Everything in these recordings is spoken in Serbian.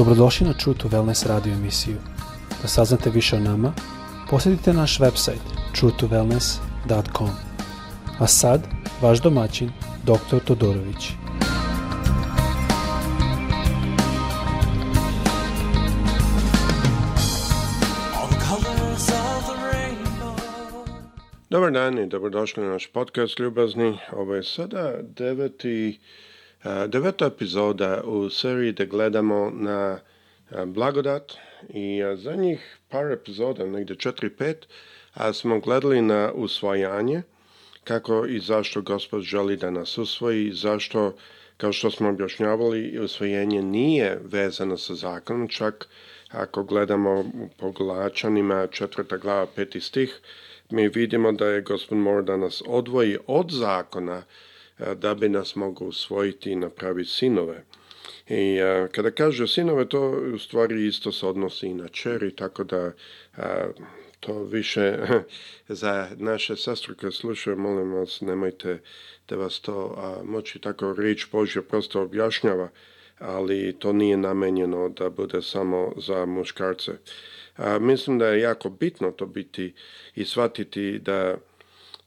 Dobrodošli na True to Wellness radio emisiju. Da saznate više o nama, posjetite naš website truetowellness.com. A sad, vaš domaćin, dr. Todorović. Dobar dan i dobrodošli na naš podcast Ljubazni. Ovo je sada deveti Deveta epizoda u seriji da gledamo na blagodat i za njih par epizoda, negde 4-5, a smo gledali na usvajanje, kako i zašto gospod želi da nas usvoji, zašto, kao što smo objašnjavali, usvojenje nije vezano sa zakonom, čak ako gledamo po Galačanima, četvrta glava, peti stih, mi vidimo da je gospod mora da nas odvoji od zakona, E, da bi nas mogao usvojiti i napraviti sinove. I a, e, kada kaže sinove, to u stvari isto se odnosi i na čeri, tako da a, e, to više za naše sestre koje slušaju, molim vas, nemojte da vas to a, moći tako riječ Božja prosto objašnjava, ali to nije namenjeno da bude samo za muškarce. A, mislim da je jako bitno to biti i shvatiti da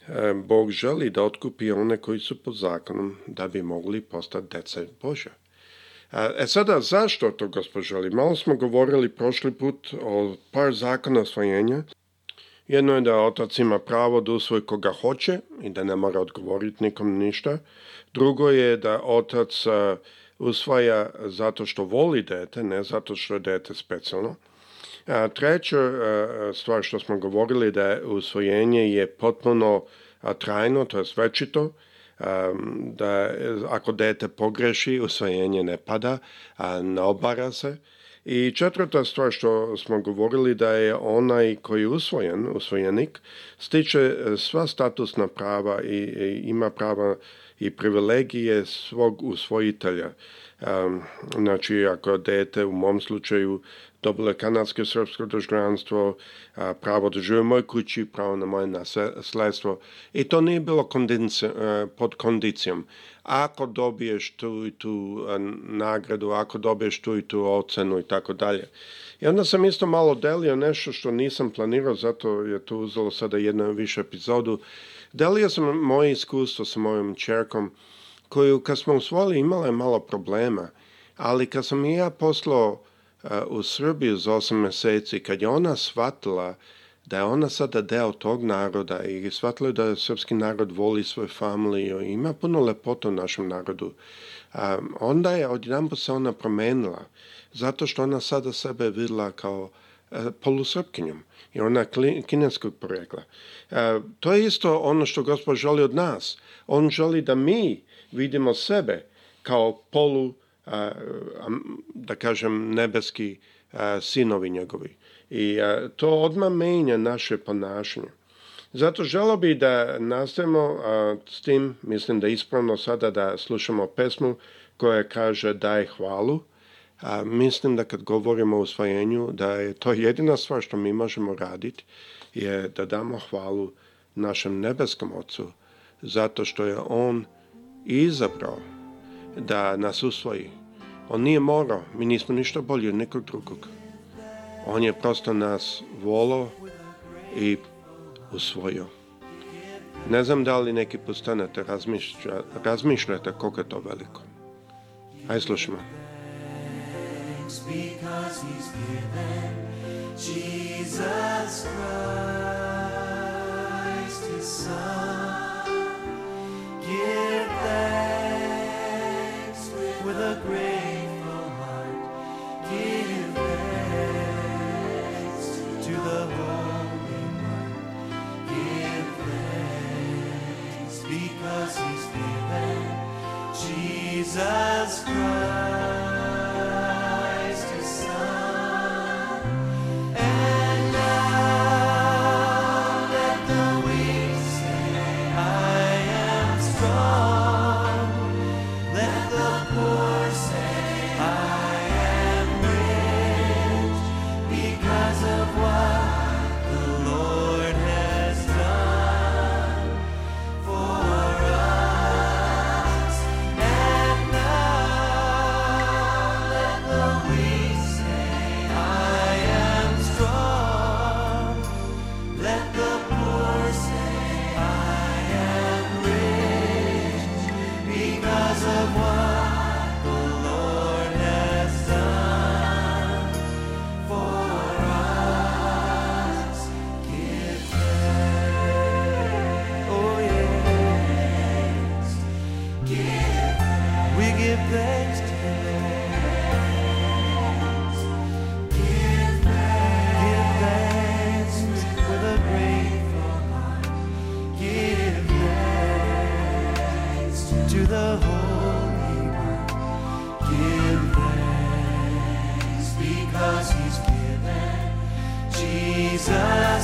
E, Bog želi da otkupi one koji su pod zakonom da bi mogli postati deca Božja. E, e sada, zašto to, gospođo? Ali malo smo govorili prošli put o par zakona osvojenja. Jedno je da otac ima pravo da usvoj koga hoće i da ne mora odgovoriti nikom ništa. Drugo je da otac e, usvaja zato što voli dete, ne zato što je dete specijalno. A, treća a, stvar što smo govorili da je usvojenje je potpuno a, trajno, to je svečito, da ako dete pogreši, usvojenje ne pada, a ne obara se. I četvrta stvar što smo govorili da je onaj koji je usvojen, usvojenik, stiče e, sva statusna prava i, i ima prava i privilegije svog usvojitelja. Ehm, znači, ako dete u mom slučaju dobilo je kanadsko srpsko državljanstvo, pravo da žive u mojoj kući, pravo na moje nasledstvo. I to nije bilo kondici, e, pod kondicijom. Ako dobiješ tu i tu e, nagradu, ako dobiješ tu i tu ocenu i tako dalje. I onda sam isto malo delio nešto što nisam planirao, zato je to uzelo sada jednu više epizodu. Delio sam moje iskustvo sa mojom čerkom, koju kad smo usvojili imala je malo problema, ali kad sam i ja poslao eh, u Srbiju za osam meseci, kad je ona shvatila da je ona sada deo tog naroda i shvatila je da srpski narod voli svoju familiju i ima puno lepota u našem narodu, eh, onda je odjedanput se ona promenila, zato što ona sada sebe videla kao uh, eh, polusrpkinjom i ona kineskog porekla. to je isto ono što Gospod želi od nas. On želi da mi vidimo sebe kao polu, da kažem, nebeski sinovi njegovi. I to odmah menja naše ponašanje. Zato želo bi da nastavimo s tim, mislim da je ispravno sada da slušamo pesmu koja kaže daj hvalu. A, mislim da kad govorimo o usvajenju, da je to jedina stvar što mi možemo raditi, je da damo hvalu našem nebeskom ocu, zato što je on i izabrao da nas usvoji. On nije morao, mi nismo ništa bolji od nekog drugog. On je prosto nas volao i usvojio. Ne znam da li neki postanete stanete razmišlja, razmišljate koliko je to veliko. Aj slušamo. Jesus Christ.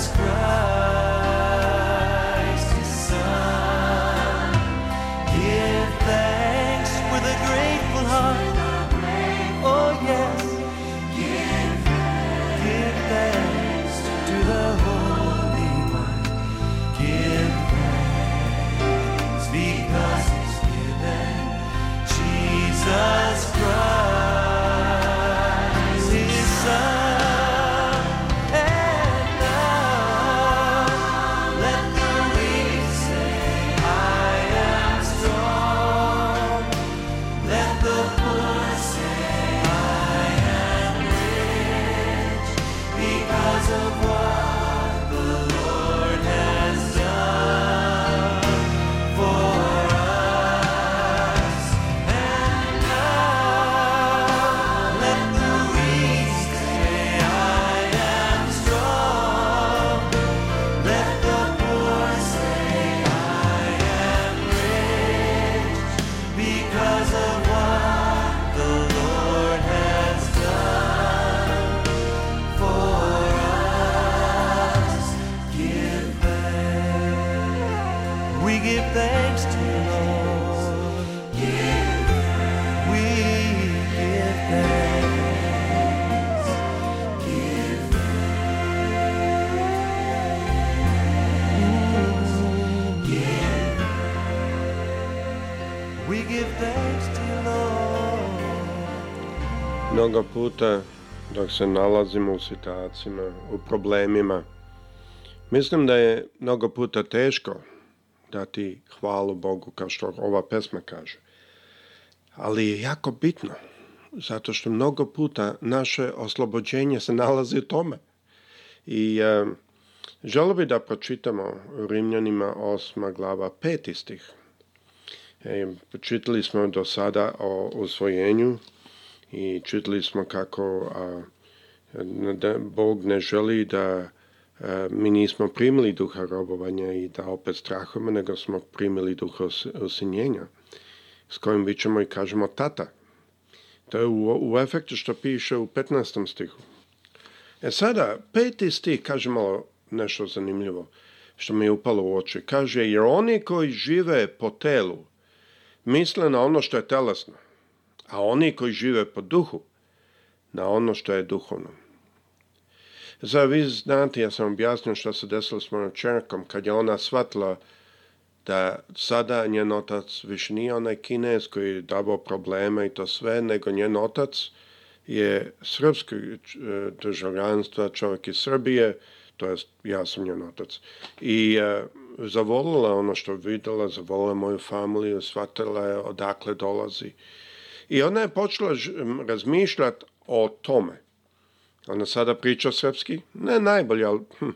has Mnogo puta dok se nalazimo u situacijama, u problemima, mislim da je mnogo puta teško dati hvalu Bogu kao što ova pesma kaže. Ali je jako bitno, zato što mnogo puta naše oslobođenje se nalazi u tome. I e, želo bi da pročitamo u Rimljanima 8. glava 5. stih. E, čitali smo do sada o usvojenju, i čitali smo kako a, da Bog ne želi da a, mi nismo primili duha robovanja i da opet strahujemo, nego smo primili duha osinjenja s kojim vićemo i kažemo tata. To je u, u efektu što piše u 15. stihu. E sada, peti stih kaže malo nešto zanimljivo što mi je upalo u oči. Kaže, jer oni koji žive po telu misle na ono što je telesno a oni koji žive po duhu, na ono što je duhovno. Za vi znate, ja sam objasnio što se desilo s mojom čerkom, kad je ona shvatila da sada njen otac više nije onaj kinez koji je davao probleme i to sve, nego njen otac je srpski e, državljanstva, čovjek iz Srbije, to je ja sam njen otac. I uh, zavolila ono što videla, zavolila moju familiju, shvatila je odakle dolazi. I ona je počela razmišljati o tome. Ona sada priča srpski, ne najbolje, ali hm,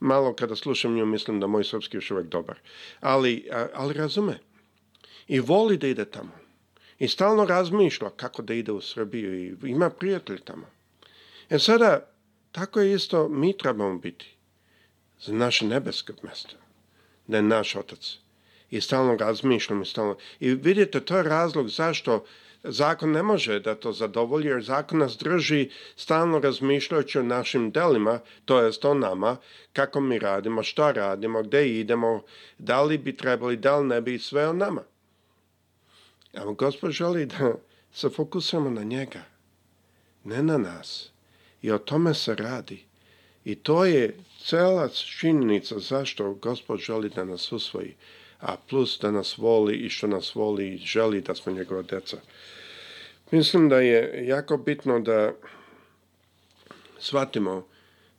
malo kada slušam nju mislim da moj srpski još uvijek dobar. Ali, ali razume. I voli da ide tamo. I stalno razmišlja kako da ide u Srbiju i ima prijatelj tamo. E sada, tako je isto mi trebamo biti. Za naše nebesko mjesto. Da je naš otac i stalno razmišljam i stalno. I vidite, to je razlog zašto zakon ne može da to zadovolji, jer zakon nas drži stalno razmišljajući o našim delima, to jest o nama, kako mi radimo, šta radimo, gde idemo, da li bi trebali, da li ne bi, sve o nama. Ali Gospod želi da se fokusiramo na njega, ne na nas. I o tome se radi. I to je cela činjenica zašto Gospod želi da nas usvoji a plus da nas voli i što nas voli i želi da smo njegova deca. Mislim da je jako bitno da shvatimo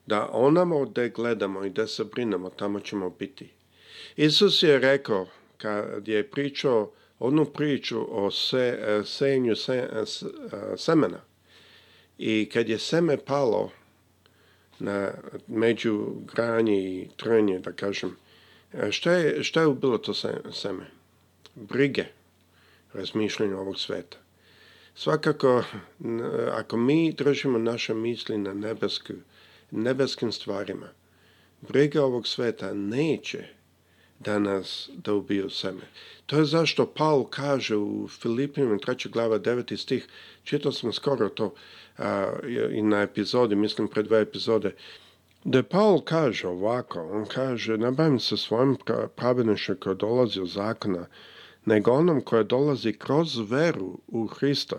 da onamo gde gledamo i gde da se brinemo, tamo ćemo biti. Isus je rekao, kad je pričao onu priču o se, sejenju se, semena, i kad je seme palo na među granje i trnje, da kažem, E, šta je, šta je ubilo to seme? Brige, razmišljanje ovog sveta. Svakako, ako mi držimo naše misli na nebesku, nebeskim stvarima, briga ovog sveta neće da nas da ubiju seme. To je zašto Paul kaže u Filipima 3. glava 9. stih, čitao sam skoro to a, i na epizodi, mislim pre dve epizode, De da Paul kaže ovako, on kaže, ne bavim se svojim pravenošću koja dolazi od zakona, nego onom koja dolazi kroz veru u Hrista.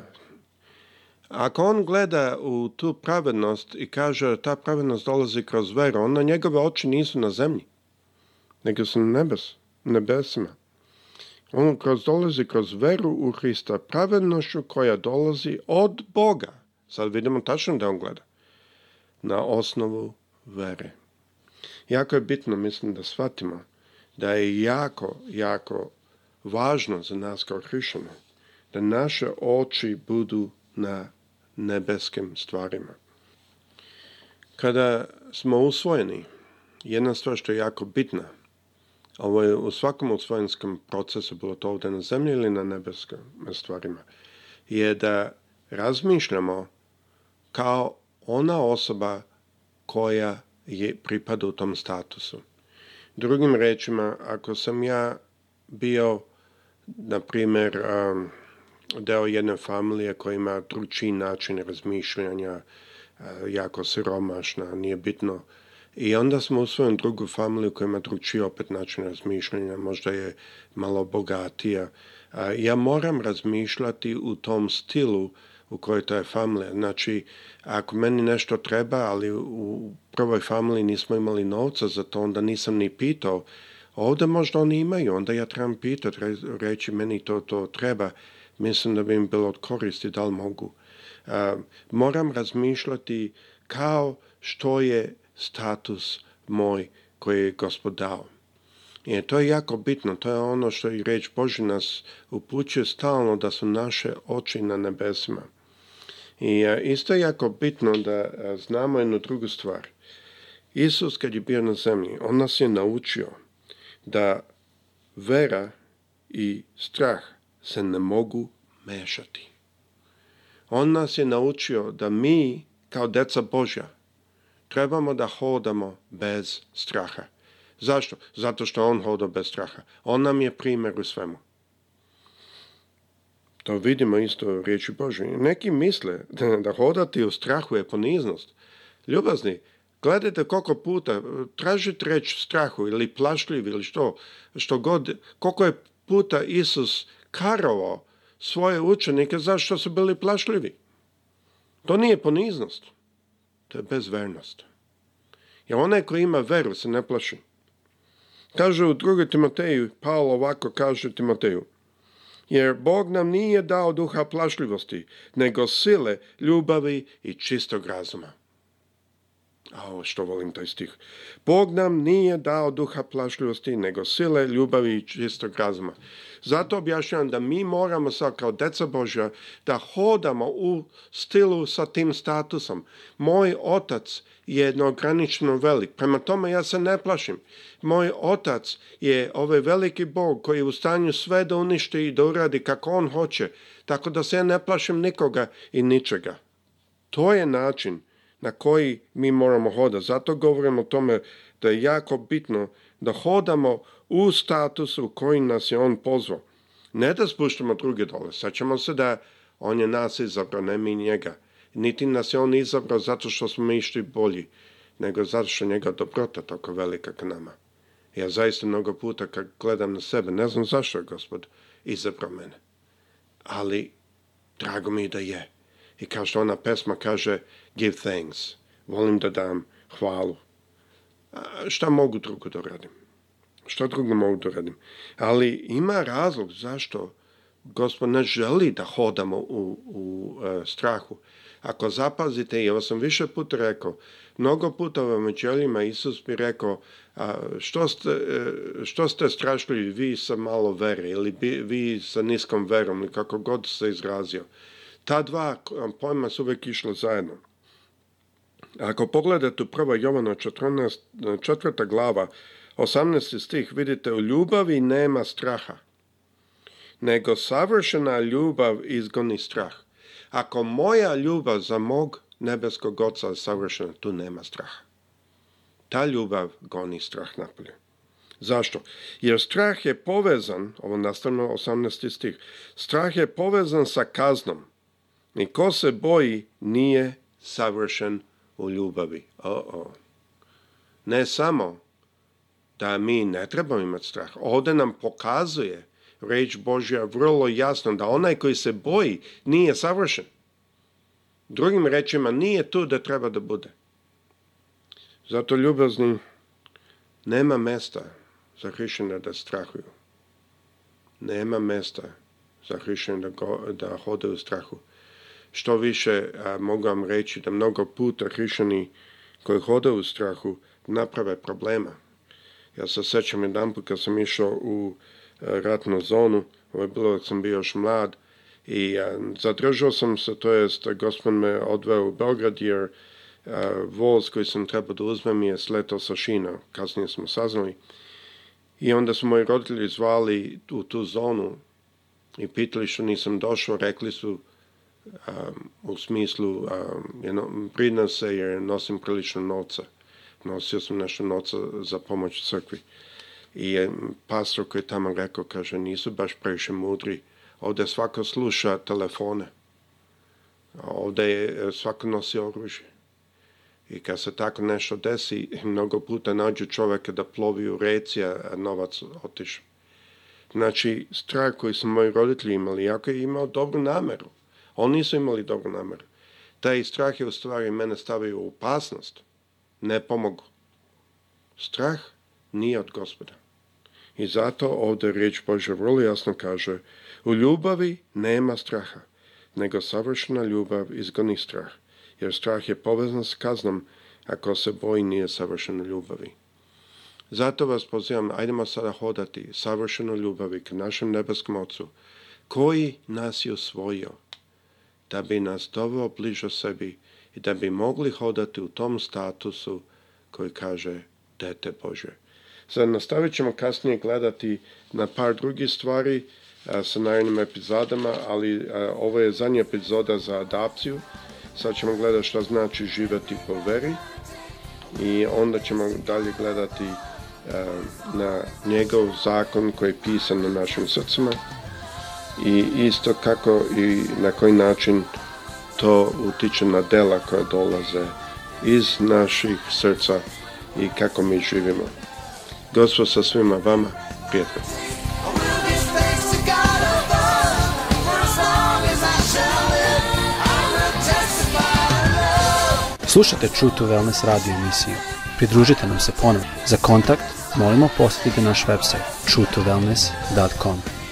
Ako on gleda u tu pravednost i kaže ta pravednost dolazi kroz veru, onda njegove oči nisu na zemlji, nego su na nebes, nebesima. On kroz dolazi kroz veru u Hrista, pravednošću koja dolazi od Boga. Sad vidimo tačno da on gleda. Na osnovu vere. Jako je bitno, mislim, da shvatimo da je jako, jako važno za nas kao hrišćane da naše oči budu na nebeskim stvarima. Kada smo usvojeni, jedna stvar što je jako bitna, ovo je u svakom usvojenskom procesu, bilo to ovde na zemlji ili na nebeskim stvarima, je da razmišljamo kao ona osoba koja je pripada u tom statusu. Drugim rečima, ako sam ja bio, na primer, um, deo jedne familije koja ima drugi način razmišljanja, uh, jako siromašna, nije bitno. I onda smo u svojom drugu familiju koja ima drugi opet način razmišljanja, možda je malo bogatija. Uh, ja moram razmišljati u tom stilu u kojoj to je familija. Znači, ako meni nešto treba, ali u prvoj familiji nismo imali novca za to, onda nisam ni pitao. Ovde možda oni imaju, onda ja trebam pitati, reći meni to, to treba. Mislim da bi im bilo od koristi, da li mogu. Uh, moram razmišljati kao što je status moj koji je gospod dao. I to je jako bitno, to je ono što i reč Boži nas upućuje stalno da su naše oči na nebesima. I e, isto je jako bitno da e, znamo jednu drugu stvar. Isus kad je bio na zemlji, on nas je naučio da vera i strah se ne mogu mešati. On nas je naučio da mi, kao deca Božja, trebamo da hodamo bez straha. Zašto? Zato što on hoda bez straha. On nam je primer u svemu. To vidimo isto u riječi Bože. Neki misle da, da hodati u strahu je poniznost. Ljubazni, gledajte koliko puta tražiti reći strahu ili plašljiv ili što, što god, koliko je puta Isus karovao svoje učenike zašto su bili plašljivi. To nije poniznost. To je bezvernost. Jer onaj koji ima veru se ne plaši. Kaže u drugoj Timoteju, Paolo ovako kaže Timoteju, jer Bog nam nije dao duha plašljivosti, nego sile, ljubavi i čistog razuma. A što volim taj stih. Bog nam nije dao duha plašljivosti, nego sile, ljubavi i čistog razuma. Zato objašnjam da mi moramo sad kao deca Božja da hodamo u stilu sa tim statusom. Moj otac je jednogranično velik. Prema tome ja se ne plašim. Moj otac je ovaj veliki Bog koji je u stanju sve da uništi i da uradi kako on hoće. Tako da se ja ne plašim nikoga i ničega. To je način na koji mi moramo hodati. Zato govorim o tome da je jako bitno da hodamo u statusu u koji nas je on pozvao. Ne da spuštamo druge dole, sećamo se da on je nas izabrao, ne mi njega. Niti nas je on izabrao zato što smo mi išli bolji, nego zato što njega dobrota tako velika k nama. Ja zaista mnogo puta kad gledam na sebe, ne znam zašto je gospod izabrao mene. Ali, drago mi da je. I kao što ona pesma kaže, give thanks. Volim da dam hvalu. A šta mogu drugo da radim? Šta drugo mogu da radim? Ali ima razlog zašto gospod ne želi da hodamo u, u e, strahu. Ako zapazite, i ovo sam više puta rekao, mnogo puta u evanđeljima Isus mi rekao, a, što, ste, e, što ste strašljivi vi sa malo vere ili vi sa niskom verom ili kako god se izrazio. Ta dva pojma su uvek išla zajedno. Ako pogledate u 1. Jovana 14, 4. glava, 18. stih, vidite, u ljubavi nema straha, nego savršena ljubav izgoni strah. Ako moja ljubav za mog nebeskog oca je savršena, tu nema straha. Ta ljubav goni strah napolje. Zašto? Jer strah je povezan, ovo nastavno 18. stih, strah je povezan sa kaznom. I ko se boji nije savršen u ljubavi. O, o. Ne samo da mi ne trebamo imati strah. Ovdje nam pokazuje reč Božja vrlo jasno da onaj koji se boji nije savršen. Drugim rečima, nije tu da treba da bude. Zato ljubazni nema mesta za hrišćane da strahuju. Nema mesta za hrišćane da, da hode u strahu. Što više, a, mogu vam reći da mnogo puta hrišćani koji hode u strahu naprave problema. Ja se sećam jedan put kad sam išao u a, ratnu zonu, ovo je bilo kad sam bio još mlad, i a, zadržao sam se, to jest gospod me odveo u Beograd jer voz koji sam trebao da uzmem je sletao sa šina, kasnije smo saznali. I onda su moji roditelji zvali u tu zonu i pitali što nisam došao, rekli su u smislu um, jedno, prinosa jer nosim prilično novca. Nosio sam nešto novca za pomoć crkvi. I pastor koji je tamo rekao, kaže, nisu baš previše mudri. Ovde svako sluša telefone. Ovde je svako nosi oružje. I kad se tako nešto desi, mnogo puta nađu čoveka da plovi u reci, a novac otišao. Znači, strah koji su moji roditelji imali, jako je imao dobru nameru Oni nisu imali dobru namere. Taj strah je u stvari mene stavio u opasnost. Ne pomogu. Strah nije od gospoda. I zato ovde reč Bože vrlo jasno kaže u ljubavi nema straha, nego savršena ljubav izgoni strah, jer strah je povezan s kaznom ako se boji nije savršeno ljubavi. Zato vas pozivam, ajdemo sada hodati savršeno ljubavi k našem nebeskom ocu, koji nas je osvojio, da bi nas doveo bližo sebi i da bi mogli hodati u tom statusu koji kaže dete Bože. Sad nastavit ćemo kasnije gledati na par drugih stvari a, e, sa narednim epizodama, ali a, e, ovo je zadnja epizoda za adapciju. Sad ćemo gledati šta znači živeti po veri i onda ćemo dalje gledati a, e, na njegov zakon koji je pisan na našim srcima i isto kako i na koji način to utiče na dela koja dolaze iz naših srca i kako mi živimo. Gospod sa svima vama, prijatelj. Slušate True to Wellness radio emisiju. Pridružite nam se ponovno. Za kontakt molimo posjetite naš website truetowellness.com.